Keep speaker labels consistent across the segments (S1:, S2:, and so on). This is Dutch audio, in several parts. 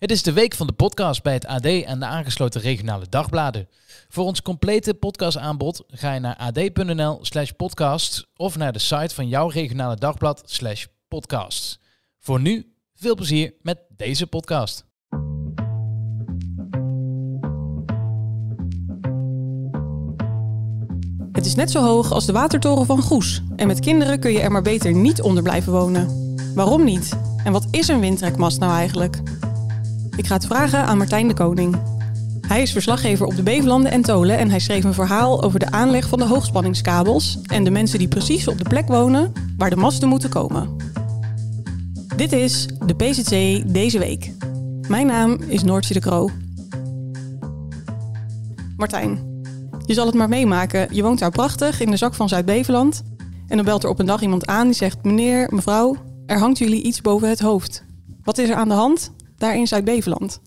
S1: Het is de week van de podcast bij het AD en de aangesloten regionale dagbladen. Voor ons complete podcastaanbod ga je naar ad.nl slash podcast of naar de site van jouw regionale dagblad slash podcast. Voor nu, veel plezier met deze podcast.
S2: Het is net zo hoog als de watertoren van Goes. En met kinderen kun je er maar beter niet onder blijven wonen. Waarom niet? En wat is een windtrekmast nou eigenlijk? Ik ga het vragen aan Martijn de Koning. Hij is verslaggever op de Bevelanden en Tolen en hij schreef een verhaal over de aanleg van de hoogspanningskabels en de mensen die precies op de plek wonen waar de masten moeten komen. Dit is de PCC deze week. Mijn naam is Noortje de Kroo. Martijn, je zal het maar meemaken. Je woont daar prachtig in de zak van Zuid-Beveland. En dan belt er op een dag iemand aan die zegt: Meneer, mevrouw, er hangt jullie iets boven het hoofd. Wat is er aan de hand daar in Zuid-Beveland?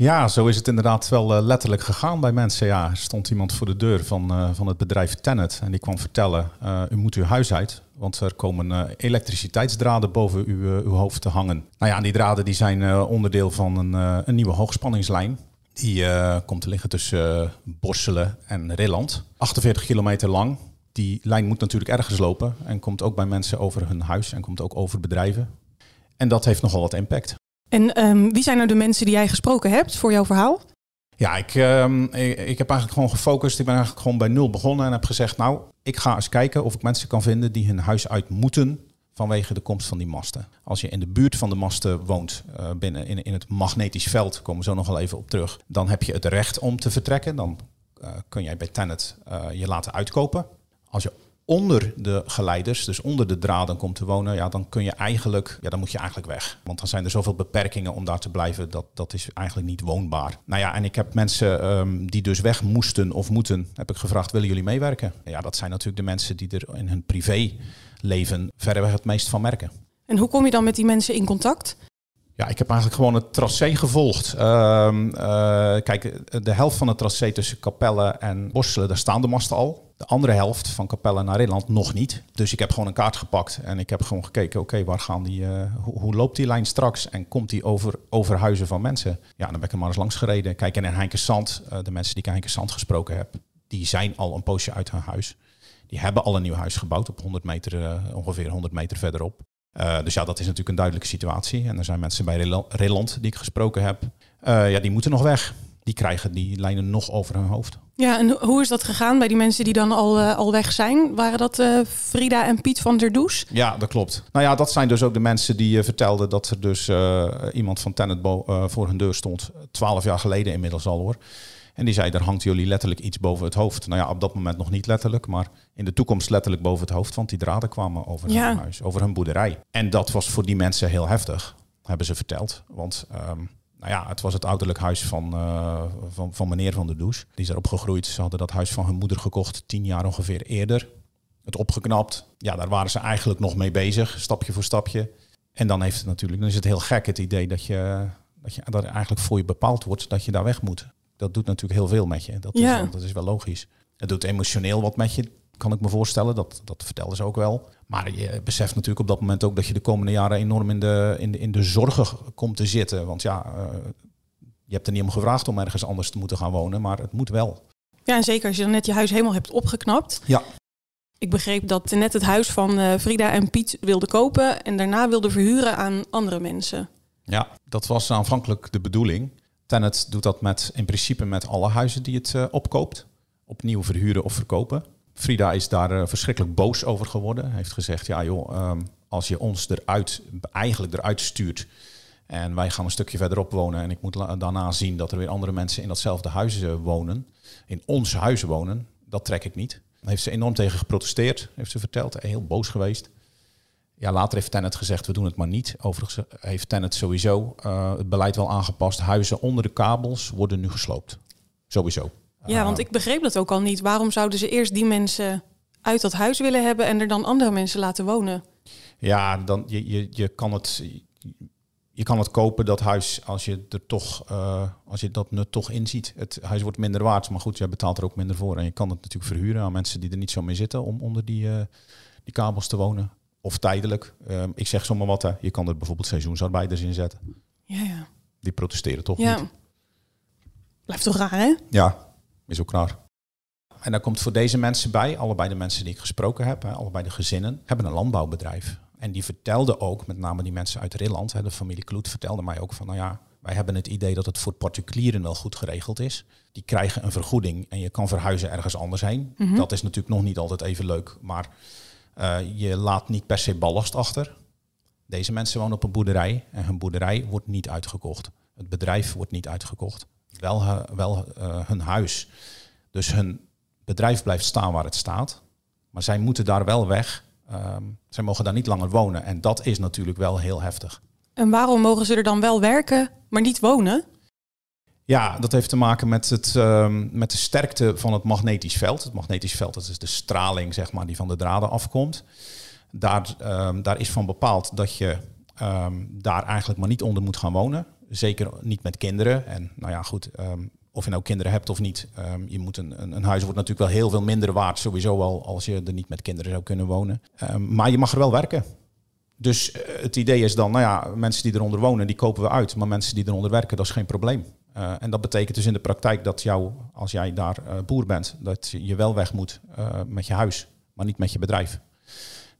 S3: Ja, zo is het inderdaad wel uh, letterlijk gegaan bij mensen. Ja, er stond iemand voor de deur van, uh, van het bedrijf Tennet en die kwam vertellen: uh, U moet uw huis uit, want er komen elektriciteitsdraden boven uw, uw hoofd te hangen. Nou ja, die draden die zijn onderdeel van een, een nieuwe hoogspanningslijn. Die komt te liggen tussen Borselen en Rilland. 48 kilometer lang. Die lijn moet natuurlijk ergens lopen en komt ook bij mensen over hun huis en komt ook over bedrijven. En dat heeft nogal wat impact.
S2: En um, wie zijn nou de mensen die jij gesproken hebt voor jouw verhaal?
S3: Ja, ik, um, ik, ik, heb eigenlijk gewoon gefocust. Ik ben eigenlijk gewoon bij nul begonnen en heb gezegd: Nou, ik ga eens kijken of ik mensen kan vinden die hun huis uit moeten vanwege de komst van die masten. Als je in de buurt van de masten woont, uh, binnen in, in het magnetisch veld, komen we zo nog wel even op terug, dan heb je het recht om te vertrekken. Dan uh, kun jij bij Tennet uh, je laten uitkopen. Als je onder de geleiders, dus onder de draden komt te wonen, ja, dan kun je eigenlijk, ja, dan moet je eigenlijk weg. Want dan zijn er zoveel beperkingen om daar te blijven, dat, dat is eigenlijk niet woonbaar. Nou ja, en ik heb mensen um, die dus weg moesten of moeten, heb ik gevraagd, willen jullie meewerken? Ja, dat zijn natuurlijk de mensen die er in hun privéleven verreweg het meest van merken.
S2: En hoe kom je dan met die mensen in contact?
S3: Ja, ik heb eigenlijk gewoon het tracé gevolgd. Uh, uh, kijk, de helft van het tracé tussen Capelle en Borselen, daar staan de masten al. De andere helft van Capelle naar Nederland nog niet. Dus ik heb gewoon een kaart gepakt en ik heb gewoon gekeken, oké, waar gaan die, uh, hoe, loopt die lijn straks en komt die over, over huizen van mensen? Ja, dan ben ik er maar eens langs gereden. Kijk, en in Heinkensand, uh, de mensen die ik in Heinkensand gesproken heb, die zijn al een poosje uit hun huis. Die hebben al een nieuw huis gebouwd op 100 meter, ongeveer 100 meter verderop. Uh, dus ja, dat is natuurlijk een duidelijke situatie. En er zijn mensen bij Rilland die ik gesproken heb. Uh, ja, die moeten nog weg. Die krijgen die lijnen nog over hun hoofd.
S2: Ja, en hoe is dat gegaan bij die mensen die dan al, uh, al weg zijn? Waren dat Frida en Piet van der Does?
S3: Ja, dat klopt. Nou ja, dat zijn dus ook de mensen die vertelden dat er dus iemand van Tennet voor hun deur stond. Twaalf jaar geleden inmiddels al hoor. En die zei, er hangt jullie letterlijk iets boven het hoofd. Nou ja, op dat moment nog niet letterlijk, maar in de toekomst letterlijk boven het hoofd. Want die draden kwamen over
S2: ja.
S3: hun huis, over hun boerderij. En dat was voor die mensen heel heftig, hebben ze verteld. Want um, nou ja, het was het ouderlijk huis van, uh, van, van meneer Van der Does. Die is erop gegroeid. Ze hadden dat huis van hun moeder gekocht tien jaar ongeveer eerder. Het opgeknapt. Ja, daar waren ze eigenlijk nog mee bezig, stapje voor stapje. En dan heeft het natuurlijk, dan is het heel gek het idee dat je, dat je dat eigenlijk voor je bepaald wordt dat je daar weg moet. Dat doet natuurlijk heel veel met je. Dat,
S2: ja.
S3: is, dat is wel logisch. Het doet emotioneel wat met je, kan ik me voorstellen. Dat, dat vertelden ze ook wel. Maar je beseft natuurlijk op dat moment ook dat je de komende jaren enorm in de, in de, in de zorgen komt te zitten. Want ja, uh, je hebt er niet om gevraagd om ergens anders te moeten gaan wonen, maar het moet wel.
S2: Ja, en zeker als je dan net je huis helemaal hebt opgeknapt.
S3: Ja.
S2: Ik begreep dat net het huis van uh, Frida en Piet wilde kopen en daarna wilde verhuren aan andere mensen.
S3: Ja, dat was aanvankelijk de bedoeling. Tennet doet dat met, in principe met alle huizen die het uh, opkoopt. Opnieuw verhuren of verkopen. Frida is daar uh, verschrikkelijk boos over geworden. Hij heeft gezegd, ja joh, um, als je ons eruit, eigenlijk eruit stuurt... en wij gaan een stukje verderop wonen... en ik moet daarna zien dat er weer andere mensen in datzelfde huis uh, wonen... in ons huis wonen, dat trek ik niet. Daar heeft ze enorm tegen geprotesteerd, heeft ze verteld. Heel boos geweest. Ja, later heeft Tennet gezegd, we doen het maar niet. Overigens heeft Tennet sowieso uh, het beleid wel aangepast. Huizen onder de kabels worden nu gesloopt. Sowieso.
S2: Ja, want ik begreep dat ook al niet. Waarom zouden ze eerst die mensen uit dat huis willen hebben en er dan andere mensen laten wonen?
S3: Ja, dan, je, je, je, kan het, je kan het kopen, dat huis, als je, er toch, eh, als je dat nut toch inziet. Het huis wordt minder waard, maar goed, jij betaalt er ook minder voor. En je kan het natuurlijk verhuren aan mensen die er niet zo mee zitten om onder die, eh, die kabels te wonen. Of tijdelijk. Ehm, ik zeg zomaar wat, hè. je kan er bijvoorbeeld seizoensarbeiders in zetten.
S2: Ja, ja.
S3: Die protesteren toch
S2: Ja.
S3: niet?
S2: Blijft toch raar, hè?
S3: Ja, is ook raar. En daar komt voor deze mensen bij, allebei de mensen die ik gesproken heb, hè, allebei de gezinnen, hebben een landbouwbedrijf. En die vertelden ook, met name die mensen uit Rilland, hè, de familie Kloet, vertelde mij ook van, nou ja, wij hebben het idee dat het voor particulieren wel goed geregeld is. Die krijgen een vergoeding en je kan verhuizen ergens anders heen. Dat is natuurlijk nog niet altijd even leuk, maar eh, je laat niet per se ballast achter. Deze mensen wonen op een boerderij en hun boerderij wordt niet uitgekocht. Het bedrijf wordt niet uitgekocht. Wel, eh, wel eh, hun huis. Dus hun bedrijf blijft staan waar het staat. Maar zij moeten daar wel weg. Ehm, zij mogen daar niet langer wonen. En dat is natuurlijk wel heel heftig.
S2: En waarom mogen ze er dan wel werken, maar niet wonen?
S3: Ja, dat heeft te maken met, het, ehm, met de sterkte van het magnetisch veld. Het magnetisch veld dat is de straling zeg maar, die van de draden afkomt. Daar, ehm, daar is van bepaald dat je ehm, daar eigenlijk maar niet onder moet gaan wonen. Zeker niet met kinderen. En nou ja, goed, of je nou kinderen hebt of niet. je moet een, een, een huis wordt natuurlijk wel heel veel minder waard sowieso al als je er niet met kinderen zou kunnen wonen. Maar je mag er wel werken. Dus eh, het idee is dan, nou ja, mensen die eronder wonen, die kopen we uit. Maar mensen die eronder werken, dat is geen probleem. Eh, en dat betekent dus in de praktijk dat jou, als jij daar eh, boer bent, dat je wel weg moet eh, met je huis, maar niet met je bedrijf.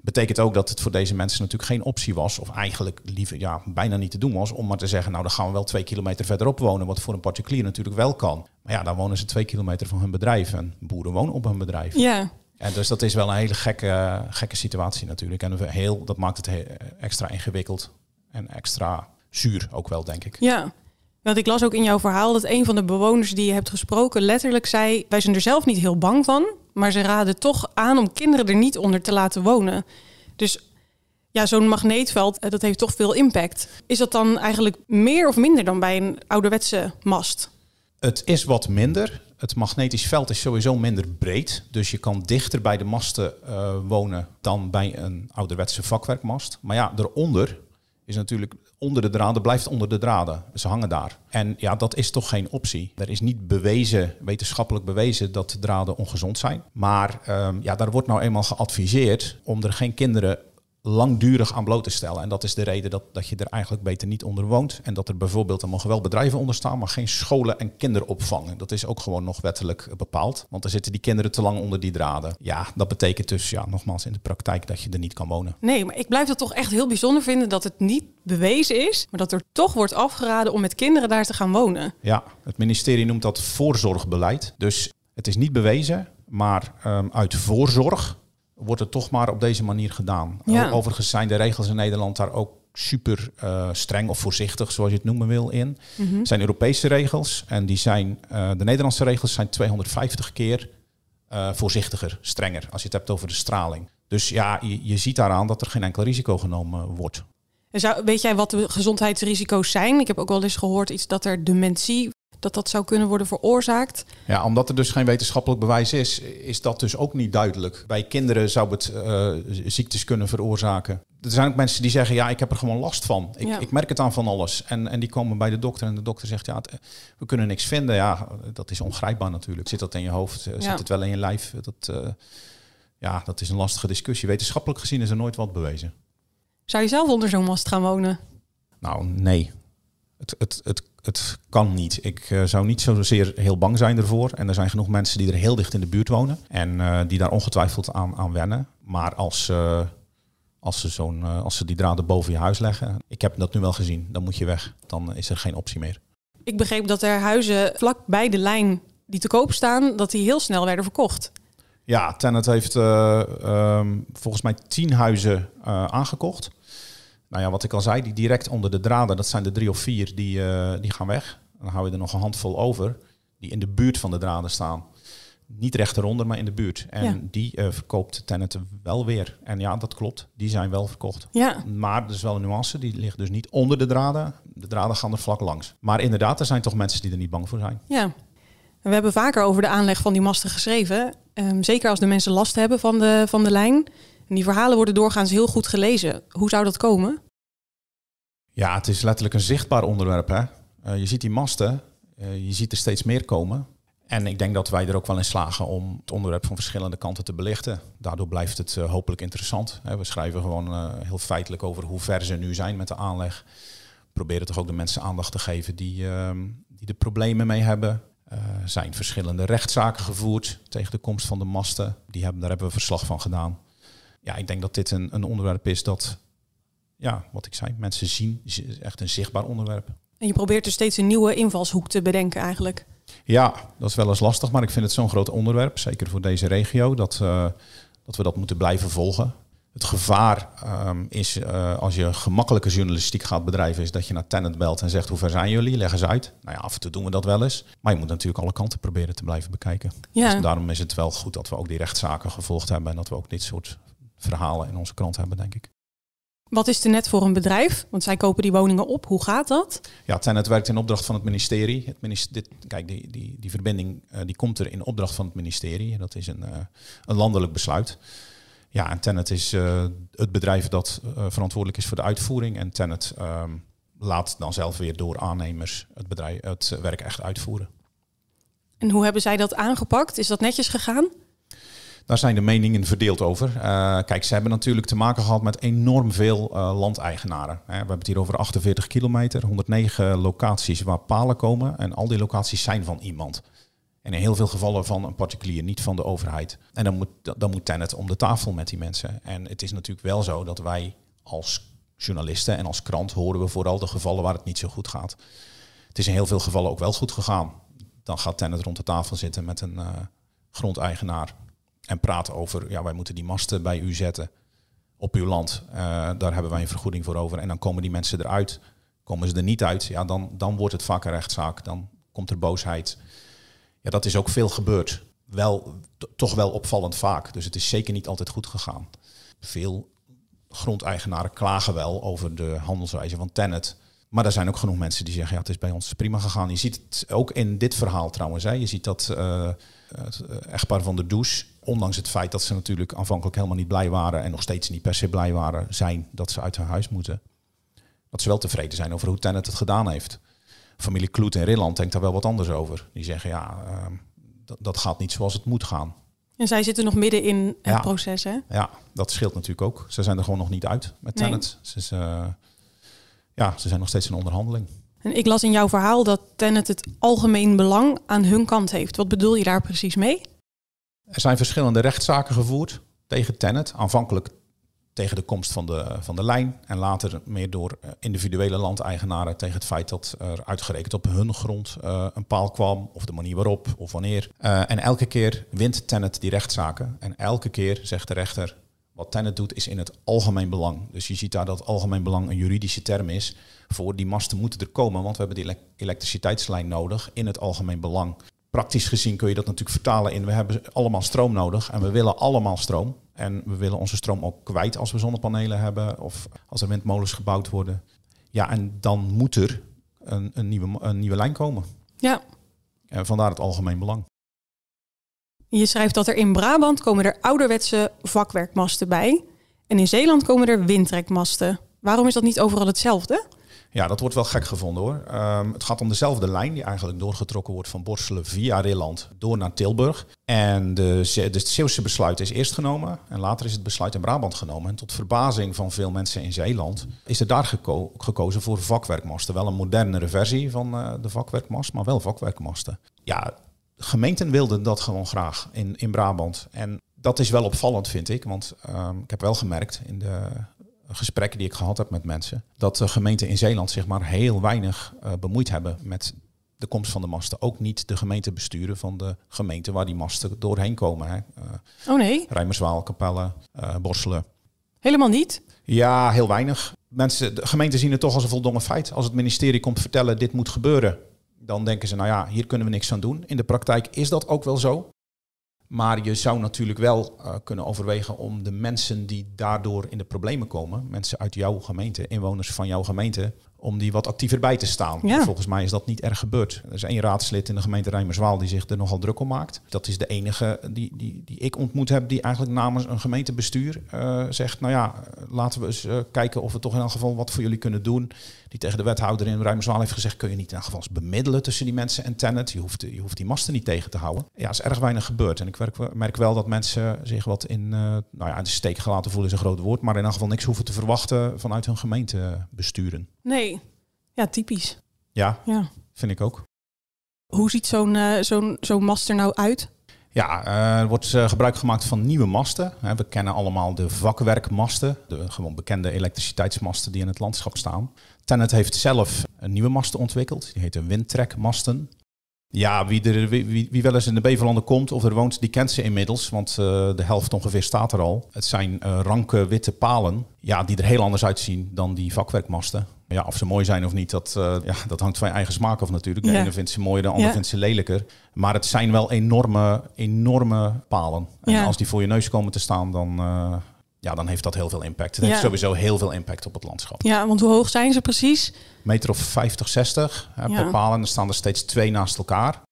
S3: Betekent ook dat het voor deze mensen natuurlijk geen optie was, of eigenlijk liever ja, bijna niet te doen was, om maar te zeggen, nou dan gaan we wel twee kilometer verderop wonen, wat voor een particulier natuurlijk wel kan. Maar ja, dan wonen ze twee kilometer van hun bedrijf en boeren wonen op hun bedrijf.
S2: Ja,
S3: En dus dat is wel een hele gekke, gekke situatie natuurlijk. En heel, dat maakt het he- extra ingewikkeld en extra zuur ook wel, denk ik.
S2: ja. Want ik las ook in jouw verhaal dat een van de bewoners die je hebt gesproken letterlijk zei: Wij zijn er zelf niet heel bang van, maar ze raden toch aan om kinderen er niet onder te laten wonen. Dus ja, zo'n magneetveld, eh, dat heeft toch veel impact. Is dat dan eigenlijk meer of minder dan bij een ouderwetse mast?
S3: Het is wat minder. Het magnetisch veld is sowieso minder breed. Dus je kan dichter bij de masten eh, wonen dan bij een ouderwetse vakwerkmast. Maar ja, eronder is natuurlijk onder de draden, blijft onder de draden. Ze hangen daar. En ja, dat is toch geen optie. Er is niet bewezen, wetenschappelijk bewezen, dat de draden ongezond zijn. Maar ehm, ja, daar wordt nou eenmaal geadviseerd om er geen kinderen langdurig aan bloot te stellen. En dat is de reden dat, dat je er eigenlijk beter niet onder woont. En dat er bijvoorbeeld, er mogen wel bedrijven onder staan, maar geen scholen en kinderopvang. Dat is ook gewoon nog wettelijk bepaald. Want dan zitten die kinderen te lang onder die draden. Ja, dat betekent dus, ja, nogmaals in de praktijk dat je er niet kan wonen.
S2: Nee, maar ik blijf het toch echt heel bijzonder vinden dat het niet bewezen is, maar dat er toch wordt afgeraden om met kinderen daar te gaan wonen.
S3: Ja, het ministerie noemt dat voorzorgbeleid. Dus het is niet bewezen, maar ehm, uit voorzorg wordt het toch maar op deze manier gedaan.
S2: Ja.
S3: Overigens zijn de regels in Nederland daar ook super eh, streng of voorzichtig, zoals je het noemen wil, in. Het zijn Europese regels en die zijn, eh, de Nederlandse regels zijn 250 keer eh, voorzichtiger, strenger, als je het hebt over de straling. Dus ja, je, je ziet daaraan dat er geen enkel risico genomen wordt.
S2: En zou, weet jij wat de gezondheidsrisico's zijn? Ik heb ook wel eens gehoord iets dat er dementie, dat dat zou kunnen worden veroorzaakt.
S3: Ja, omdat er dus geen wetenschappelijk bewijs is, is dat dus ook niet duidelijk. Bij kinderen zou het eh, ziektes kunnen veroorzaken. Er zijn ook mensen die zeggen, ja, ik heb er gewoon last van. Ik,
S2: Ja.
S3: ik merk het aan van alles. En, en die komen bij de dokter en de dokter zegt, ja, het- we kunnen niks vinden. Ja, dat is ongrijpbaar natuurlijk. Zit dat in je hoofd? eh, Zit
S2: Ja.
S3: het wel in je lijf? Dat, eh, ja, dat is een lastige discussie. Wetenschappelijk gezien is er nooit wat bewezen.
S2: Zou je zelf onder zo'n mast gaan wonen?
S3: Nou, nee. Het, het, het, het kan niet. Ik eh, zou niet zozeer heel bang zijn ervoor. En er zijn genoeg mensen die er heel dicht in de buurt wonen. En eh, die daar ongetwijfeld aan, aan wennen. Maar als, eh, als, ze zo'n, als ze die draden boven je huis leggen. Ik heb dat nu wel gezien. Dan moet je weg. Dan is er geen optie meer.
S2: Ik begreep dat er huizen vlak bij de lijn die te koop staan, dat die heel snel werden verkocht.
S3: Ja, Tennet heeft eh, ehm, volgens mij tien huizen aangekocht. Nou ja, wat ik al zei, die direct onder de draden, dat zijn de drie of vier, die, eh, die gaan weg. Dan hou je er nog een handvol over, die in de buurt van de draden staan. Niet recht eronder, maar in de buurt. En
S2: Ja.
S3: die eh, verkoopt Tennet wel weer. En ja, dat klopt, die zijn wel verkocht.
S2: Ja,
S3: Maar er is wel een nuance, die ligt dus niet onder de draden. De draden gaan er vlak langs. Maar inderdaad, er zijn toch mensen die er niet bang voor zijn.
S2: ja. We hebben vaker over de aanleg van die masten geschreven. Ehm, zeker als de mensen last hebben van de, van de lijn. En die verhalen worden doorgaans heel goed gelezen. Hoe zou dat komen?
S3: Ja, het is letterlijk een zichtbaar onderwerp. Hè? Uh, je ziet die masten, uh, je ziet er steeds meer komen. En ik denk dat wij er ook wel in slagen om het onderwerp van verschillende kanten te belichten. Daardoor blijft het uh, hopelijk interessant. Hè? We schrijven gewoon heel feitelijk over hoe ver ze nu zijn met de aanleg. Proberen toch ook de mensen aandacht te geven die, ehm, die er problemen mee hebben. Er zijn verschillende rechtszaken gevoerd tegen de komst van de masten. Die hebben, daar hebben we verslag van gedaan. Ja, ik denk dat dit een, een onderwerp is dat ja, wat ik zei, mensen zien, echt een zichtbaar onderwerp.
S2: En je probeert dus steeds een nieuwe invalshoek te bedenken eigenlijk.
S3: Ja, dat is wel eens lastig, maar ik vind het zo'n groot onderwerp, zeker voor deze regio, dat, uh, dat we dat moeten blijven volgen. Het gevaar um, is, uh, als je gemakkelijke journalistiek gaat bedrijven, is dat je naar Tenant belt en zegt hoe ver zijn jullie, leg eens uit. Nou ja, af en toe doen we dat wel eens. Maar je moet natuurlijk alle kanten proberen te blijven bekijken. Ja. Dus daarom is het wel goed dat we ook die rechtszaken gevolgd hebben en dat we ook dit soort verhalen in onze krant hebben, denk ik.
S2: Wat is net voor een bedrijf? Want zij kopen die woningen op. Hoe gaat dat?
S3: Ja, Tenet werkt in opdracht van het ministerie. Het ministerie dit, kijk, die, die, die verbinding uh, die komt er in opdracht van het ministerie. Dat is een, uh, een landelijk besluit. Ja, en Tenet is uh, het bedrijf dat verantwoordelijk is voor de uitvoering. En Tenet ehm, laat dan zelf weer door aannemers het, bedrijf, het werk echt uitvoeren.
S2: En hoe hebben zij dat aangepakt? Is dat netjes gegaan?
S3: Daar zijn de meningen verdeeld over. Uh, kijk, ze hebben natuurlijk te maken gehad met enorm veel uh, landeigenaren. we hebben het hier over 48 kilometer, 109 locaties waar palen komen. En al die locaties zijn van iemand. En in heel veel gevallen van een particulier, niet van de overheid. En dan moet, dan moet Tenet om de tafel met die mensen. En het is natuurlijk wel zo dat wij als journalisten en als krant horen we vooral de gevallen waar het niet zo goed gaat. Het is in heel veel gevallen ook wel goed gegaan. Dan gaat Tenet rond de tafel zitten met een uh, grondeigenaar en praten over, ja, wij moeten die masten bij u zetten op uw land. Uh, daar hebben wij een vergoeding voor over. En dan komen die mensen eruit. Komen ze er niet uit, ja, dan, dan wordt het vaak een rechtszaak. Dan komt er boosheid. Ja, dat is ook veel gebeurd. Wel, toch wel opvallend vaak. Dus het is zeker niet altijd goed gegaan. Veel grondeigenaren klagen wel over de handelswijze van Tennet. Maar er zijn ook genoeg mensen die zeggen, ja, het is bij ons prima gegaan. Je ziet het ook in dit verhaal trouwens. Hè. Je ziet dat uh, het echtpaar van de douche ondanks het feit dat ze natuurlijk aanvankelijk helemaal niet blij waren en nog steeds niet per se blij waren zijn dat ze uit hun huis moeten, dat ze wel tevreden zijn over hoe Tenet het gedaan heeft. Familie Kloet in Rilland denkt daar wel wat anders over. Die zeggen ja, uh, dat, dat gaat niet zoals het moet gaan.
S2: En zij zitten nog midden in het ja. proces, hè?
S3: Ja, dat scheelt natuurlijk ook. Ze zijn er gewoon nog niet uit met Tenet. Nee. Ze, uh, ja, ze zijn nog steeds in onderhandeling.
S2: En ik las in jouw verhaal dat Tenet het algemeen belang aan hun kant heeft. Wat bedoel je daar precies mee?
S3: Er zijn verschillende rechtszaken gevoerd tegen Tennet. Aanvankelijk tegen de komst van de, van de lijn en later meer door eh, individuele landeigenaren tegen het feit dat er uitgerekend op hun grond uh, een paal kwam of de manier waarop of wanneer. Uh, en elke keer wint Tennet die rechtszaken en elke keer zegt de rechter wat Tennet doet is in het algemeen belang. Dus je ziet daar dat algemeen belang een juridische term is voor die masten moeten er komen, want we hebben die elektriciteitslijn nodig in het algemeen belang praktisch gezien kun je dat natuurlijk vertalen in we hebben allemaal stroom nodig en we willen allemaal stroom. En we willen onze stroom ook kwijt als we zonnepanelen hebben of als er windmolens gebouwd worden. Ja, en dan moet er een, een, nieuwe, een nieuwe lijn komen.
S2: Ja.
S3: En vandaar het algemeen belang.
S2: Je schrijft dat er in Brabant komen er ouderwetse vakwerkmasten bij. En in Zeeland komen er windtrekmasten. Waarom is dat niet overal hetzelfde?
S3: Ja, dat wordt wel gek gevonden hoor. Um, het gaat om dezelfde lijn die eigenlijk doorgetrokken wordt van Borselen via Rilland door naar Tilburg. En de, de Zeeuwse besluit is eerst genomen en later is het besluit in Brabant genomen. En tot verbazing van veel mensen in Zeeland is er daar geko gekozen voor vakwerkmasten. Wel een modernere versie van uh, de vakwerkmast, maar wel vakwerkmasten. Ja, gemeenten wilden dat gewoon graag in, in Brabant. En dat is wel opvallend, vind ik. Want um, ik heb wel gemerkt in de gesprekken die ik gehad heb met mensen, dat de gemeenten in Zeeland zich maar heel weinig uh, bemoeid hebben met de komst van de masten. Ook niet de gemeentebesturen van de gemeente waar die masten doorheen komen. Hè. Uh,
S2: oh nee?
S3: Rijmerswaal, Capelle, uh, Borselen.
S2: Helemaal niet?
S3: Ja, heel weinig. Mensen, de gemeenten zien het toch als een voldongen feit. Als het ministerie komt vertellen dit moet gebeuren, dan denken ze, nou ja, hier kunnen we niks aan doen. In de praktijk is dat ook wel zo. Maar je zou natuurlijk wel uh, kunnen overwegen om de mensen die daardoor in de problemen komen, mensen uit jouw gemeente, inwoners van jouw gemeente, om die wat actiever bij te staan.
S2: Ja.
S3: Volgens mij is dat niet erg gebeurd. Er is één raadslid in de gemeente Rijmerswaal die zich er nogal druk om maakt. Dat is de enige die, die, die ik ontmoet heb die eigenlijk namens een gemeentebestuur eh, zegt... nou ja, laten we eens eh, kijken of we toch in elk geval wat voor jullie kunnen doen. Die tegen de wethouder in Rijmerswaal heeft gezegd... kun je niet in elk geval eens bemiddelen tussen die mensen en Tennet. Je hoeft, je hoeft die masten niet tegen te houden. Ja, er is erg weinig gebeurd. En ik werk, merk wel dat mensen zich wat in, eh, nou ja, in de steek gelaten voelen is een groot woord... maar in elk geval niks hoeven te verwachten vanuit hun gemeentebesturen.
S2: Nee. Ja, typisch.
S3: Ja,
S2: Ja.
S3: vind ik ook.
S2: Hoe ziet zo'n eh, zo'n zo'n mast er nou uit?
S3: Ja, eh, er wordt eh, gebruik gemaakt van nieuwe masten. We kennen allemaal de vakwerkmasten, de gewoon bekende elektriciteitsmasten die in het landschap staan. Tennet heeft zelf een nieuwe masten ontwikkeld, die heten windtrekmasten. Ja, wie, er, wie, wel eens in de Beverlanden komt of er woont, die kent ze inmiddels, want eh, de helft ongeveer staat er al. Het zijn eh, ranke witte palen, ja, die er heel anders uitzien dan die vakwerkmasten. Ja, of ze mooi zijn of niet, dat, eh, ja, dat hangt van je eigen smaak af natuurlijk. De
S2: Ja.
S3: ene vindt ze mooi, de ander
S2: Ja.
S3: vindt ze lelijker. Maar het zijn wel enorme, enorme palen. En
S2: Ja.
S3: als die voor je neus komen te staan, dan, ja, dan heeft dat heel veel impact. Het
S2: Ja.
S3: heeft sowieso heel veel impact op het landschap.
S2: Ja, want hoe hoog zijn ze precies?
S3: Meter of 50, 60 hè,
S2: Ja.
S3: per palen. Er staan er steeds twee naast elkaar.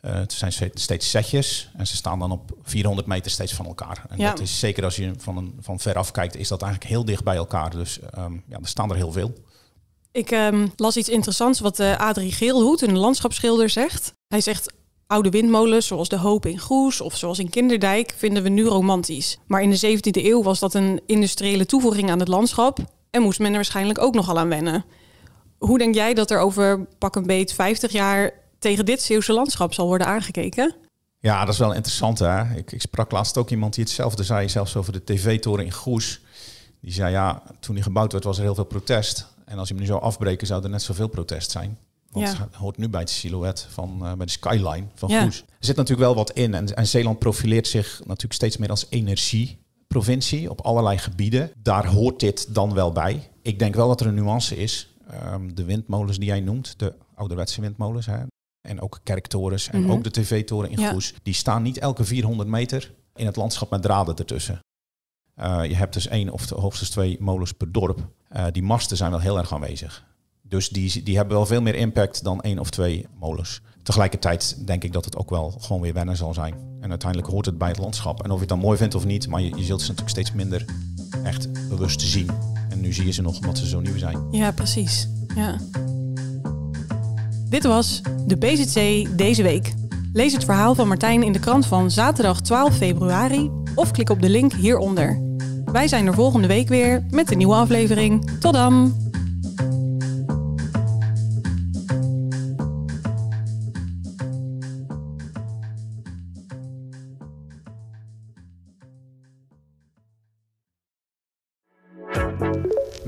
S3: Eh, het zijn ste- steeds setjes en ze staan dan op 400 meter steeds van elkaar. En
S2: Ja.
S3: dat is zeker als je van, een, van veraf kijkt, is dat eigenlijk heel dicht bij elkaar. Dus ehm, ja, er staan er heel veel.
S2: Ik ehm, las iets interessants wat eh, Adrie Geelhoed, een landschapsschilder, zegt. Hij zegt, oude windmolens zoals de Hoop in Goes of zoals in Kinderdijk vinden we nu romantisch. Maar in de 17e eeuw was dat een industriële toevoeging aan het landschap en moest men er waarschijnlijk ook nogal aan wennen. Hoe denk jij dat er over pak een beet 50 jaar tegen dit Zeeuwse landschap zal worden aangekeken?
S3: Ja, dat is wel interessant. Hè? Ik, ik sprak laatst ook iemand die hetzelfde zei, zelfs over de tv-toren in Goes. Die zei, ja, toen die gebouwd werd was er heel veel protest. En als je hem nu zou afbreken, zou er net zoveel protest zijn. Want
S2: Ja.
S3: het hoort nu bij het silhouet van eh, bij de skyline van
S2: Ja.
S3: Goes. Er zit natuurlijk wel wat in. En, en Zeeland profileert zich natuurlijk steeds meer als energieprovincie op allerlei gebieden. Daar hoort dit dan wel bij. Ik denk wel dat er een nuance is. Ehm, de windmolens die jij noemt, de ouderwetse windmolens, hè, en ook kerktorens en
S2: Mhm.
S3: ook de tv-toren in
S2: Ja.
S3: Goes, die staan niet elke 400 meter in het landschap met draden ertussen. Eh, je hebt dus één of hoogstens twee molens per dorp. Eh, die masten zijn wel heel erg aanwezig. Dus die, die hebben wel veel meer impact dan één of twee molens. Tegelijkertijd denk ik dat het ook wel gewoon weer wennen zal zijn. En uiteindelijk hoort het bij het landschap. En of je het dan mooi vindt of niet, maar je, zult ze natuurlijk steeds minder echt bewust zien. En nu zie je ze nog omdat ze zo nieuw zijn.
S2: Ja, precies. Ja. Dit was de BZC deze week. Lees het verhaal van Martijn in de krant van zaterdag 12 februari of klik op de link hieronder. Wij zijn er volgende week weer met een nieuwe aflevering. Tot dan!